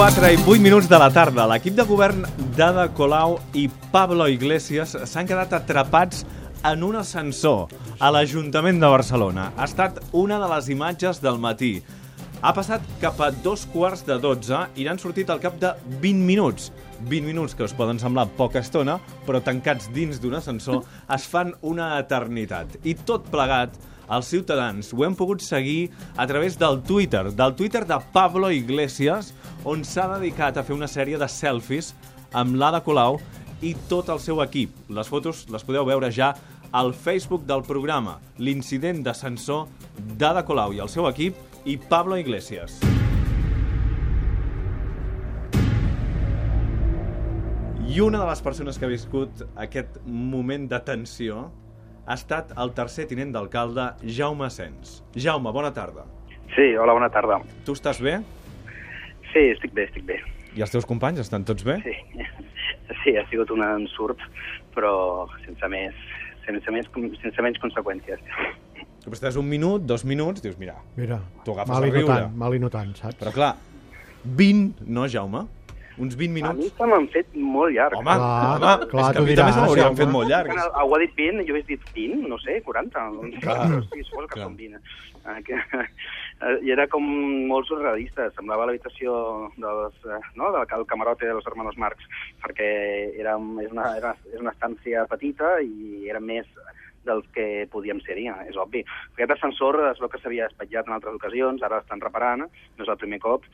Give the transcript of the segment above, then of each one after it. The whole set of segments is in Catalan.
4 i 8 minuts de la tarda. L'equip de govern d'Ada Colau i Pablo Iglesias s'han quedat atrapats en un ascensor a l'Ajuntament de Barcelona. Ha estat una de les imatges del matí. Ha passat cap a dos quarts de 12 i n'han sortit al cap de 20 minuts. 20 minuts que us poden semblar poca estona, però tancats dins d'un ascensor es fan una eternitat. I tot plegat els ciutadans ho hem pogut seguir a través del Twitter, del Twitter de Pablo Iglesias, on s'ha dedicat a fer una sèrie de selfies amb l'Ada Colau i tot el seu equip. Les fotos les podeu veure ja al Facebook del programa, l'incident d'ascensor d'Ada Colau i el seu equip i Pablo Iglesias. I una de les persones que ha viscut aquest moment de tensió ha estat el tercer tinent d'alcalde, Jaume Sens. Jaume, bona tarda. Sí, hola, bona tarda. Tu estàs bé? Sí, estic bé, estic bé. I els teus companys estan tots bé? Sí, sí ha sigut un ensurt, però sense més, sense, més, sense menys conseqüències. Tu estàs un minut, dos minuts, dius, mira, Mira, Tu agafes mal a i no tant, mal i no tant, saps? però clar, 20, no, Jaume? Uns 20 A mi minuts? se m'han fet molt llarg. Home, Clar, home, clar, és que a mi també se m'haurien fet molt Quan llargs. el- algú ha dit 20, jo he dit 20, no sé, 40. Clar. Sí, suposo que Clar. són 20. Eh, que, eh, I era com molt surrealista, semblava l'habitació dels, eh, no, del el camarote de los hermanos Marx, perquè era, és, una, era, és una estància petita i era més dels que podíem ser-hi, eh, és obvi. Aquest ascensor es veu que s'havia espatllat en altres ocasions, ara l'estan reparant, no és el primer cop,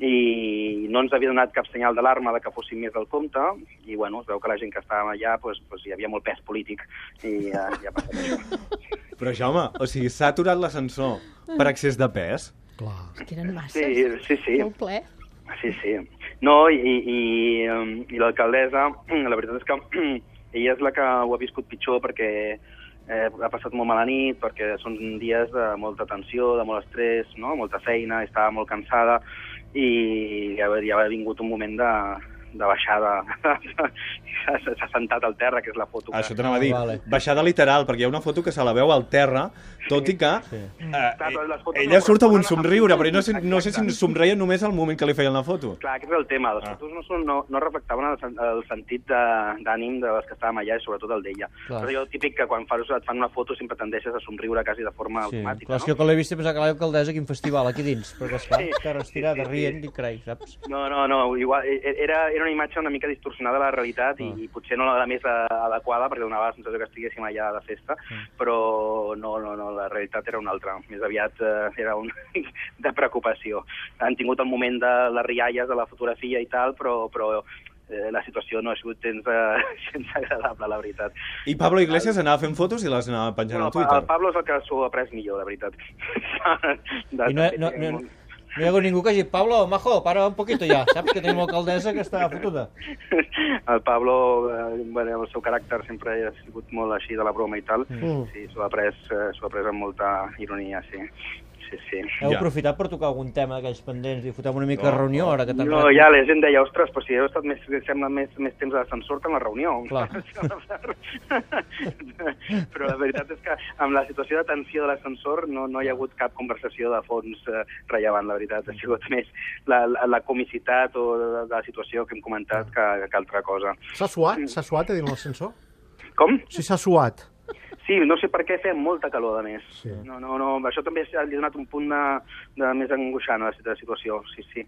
i no ens havia donat cap senyal d'alarma de que fóssim més del compte, i bueno, es veu que la gent que estàvem allà pues, pues, hi havia molt pes polític, i ja, ja ha passat això. Però, Jaume, o sigui, s'ha aturat l'ascensor per excés de pes? Clar. Que eren masses. Sí, sí, sí. Molt ple. Sí, sí. No, i, i, i, um, i l'alcaldessa, la veritat és que ella és la que ho ha viscut pitjor perquè eh, ha passat molt mala nit, perquè són dies de molta tensió, de molt estrès, no? molta feina, estava molt cansada i ja, ja ha vingut un moment de, de baixada. S'ha sentat al terra, que és la foto. que- Això t'anava a dir. vale. Baixada literal, perquè hi ha una foto que se la veu al terra, tot i que Sí. eh, Clar, però ella no surt amb un somriure, però no sé, no sé si somreia només al moment que li feien la foto. Clar, aquest és el tema. Les Ah. fotos no, són, no, no reflectaven el, el sentit de- d'ànim de, les que estàvem allà, i sobretot el d'ella. Però jo típic que quan fas, et fan una foto sempre tendeixes a somriure quasi de forma Sí, automàtica, clar, és no? que quan l'he vist he pensat que l'alcaldessa quin festival aquí dins, perquè esclar, Sí. sí. cara estirada, Sí, sí, sí. rient i crai, saps? No, no, no, igual, e- era, era una imatge una mica distorsionada de la realitat i, Ah. i potser no la més adequada perquè donava la sensació que estiguéssim allà de festa, però no, no, no, la realitat era una altra. Més aviat eh, era un de preocupació. Han tingut el moment de les rialles de la fotografia i tal, però, però eh, la situació no ha sigut gens, eh, gens agradable, la veritat. I Pablo Iglesias anava fent fotos i les anava penjant No, al Twitter. el Pablo és el que s'ho ha pres millor, la veritat. De- I no, no, no, no, no hi ha ningú que hagi Pablo, majo, para un poquito ja, saps que tenim l'alcaldessa que està fotuda. el Pablo, eh, bueno, el seu caràcter sempre ha sigut molt així de la broma i tal. Mm. Sí, s'ho ha pres, eh, ha pres amb molta ironia, sí. Sí, sí. Heu Ja. aprofitat per tocar algun tema d'aquells pendents i fotem una mica No, de reunió, ara que t'han No, ja la gent deia, ostres, però si heu estat més, sembla més, més temps a l'ascensor que en la reunió. Clar. però la veritat és que amb la situació de tensió de l'ascensor no, no hi ha hagut cap conversació de fons eh, rellevant, la veritat. Ha sigut més la, la, la comicitat o de, de la situació que hem comentat que, que altra cosa. S'ha suat? S'ha suat a dins l'ascensor? Com? Sí, s'ha suat. Sí, no sé per què feia molta calor, a més. Sí. No, no, no, això també li ha donat un punt de, de més angoixant a la situ- situació, sí, sí.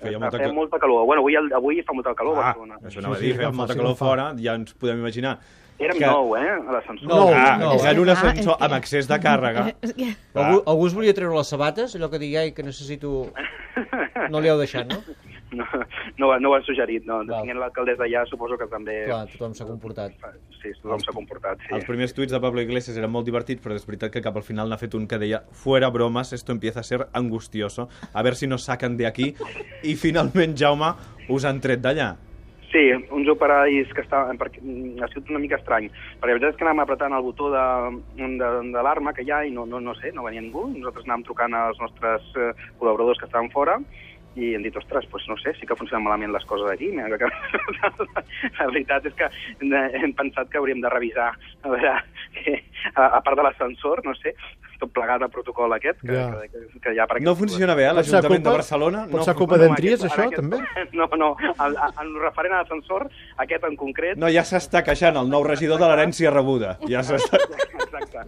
Feia molta feia molta calor. Bueno, avui, avui fa molta calor a Ah, Barcelona. això anava a Sí, dir, sí, feia molta calor fora, ja ens podem imaginar. Érem que- nou, eh, a l'ascensor. No, Ah, no. en un ascensor amb excés de càrrega. Que... Algú, algú es volia treure les sabates, allò que digui, ai, que necessito... No li heu deixat, no? No, no, ho- no ho han suggerit, no. Val. Tinguent l'alcaldessa allà, suposo que també... Clar, tothom s'ha comportat. Sí, tothom s'ha comportat, sí. Els primers tuits de Pablo Iglesias eren molt divertits, però és veritat que cap al final n'ha fet un que deia fuera bromas, esto empieza a ser angustioso, a ver si nos sacan de aquí. I finalment, Jaume, us han tret d'allà. Sí, uns operaris que estaven... Perquè, mm, ha sigut una mica estrany, perquè la veritat és que anàvem apretant el botó de, de, de l'arma que hi ha i no, no, no sé, no venia ningú. Nosaltres anàvem trucant als nostres eh, col·laboradors que estaven fora i hem dit, ostres, doncs no sé, sí que funcionen malament les coses aquí. Mira, que... la veritat és que hem pensat que hauríem de revisar a veure a, a part de l'ascensor, no sé, tot plegat al protocol aquest, que, Ja. que, que, que hi ha per No aquest- funciona bé, eh, l'Ajuntament de Barcelona. pot no ser culpa Bueno, d'Entries, aquest- això, en també? No, no, en, en referent a l'ascensor, aquest en concret, No, ja s'està queixant el nou regidor de l'herència rebuda. Ja s'està... Exacte.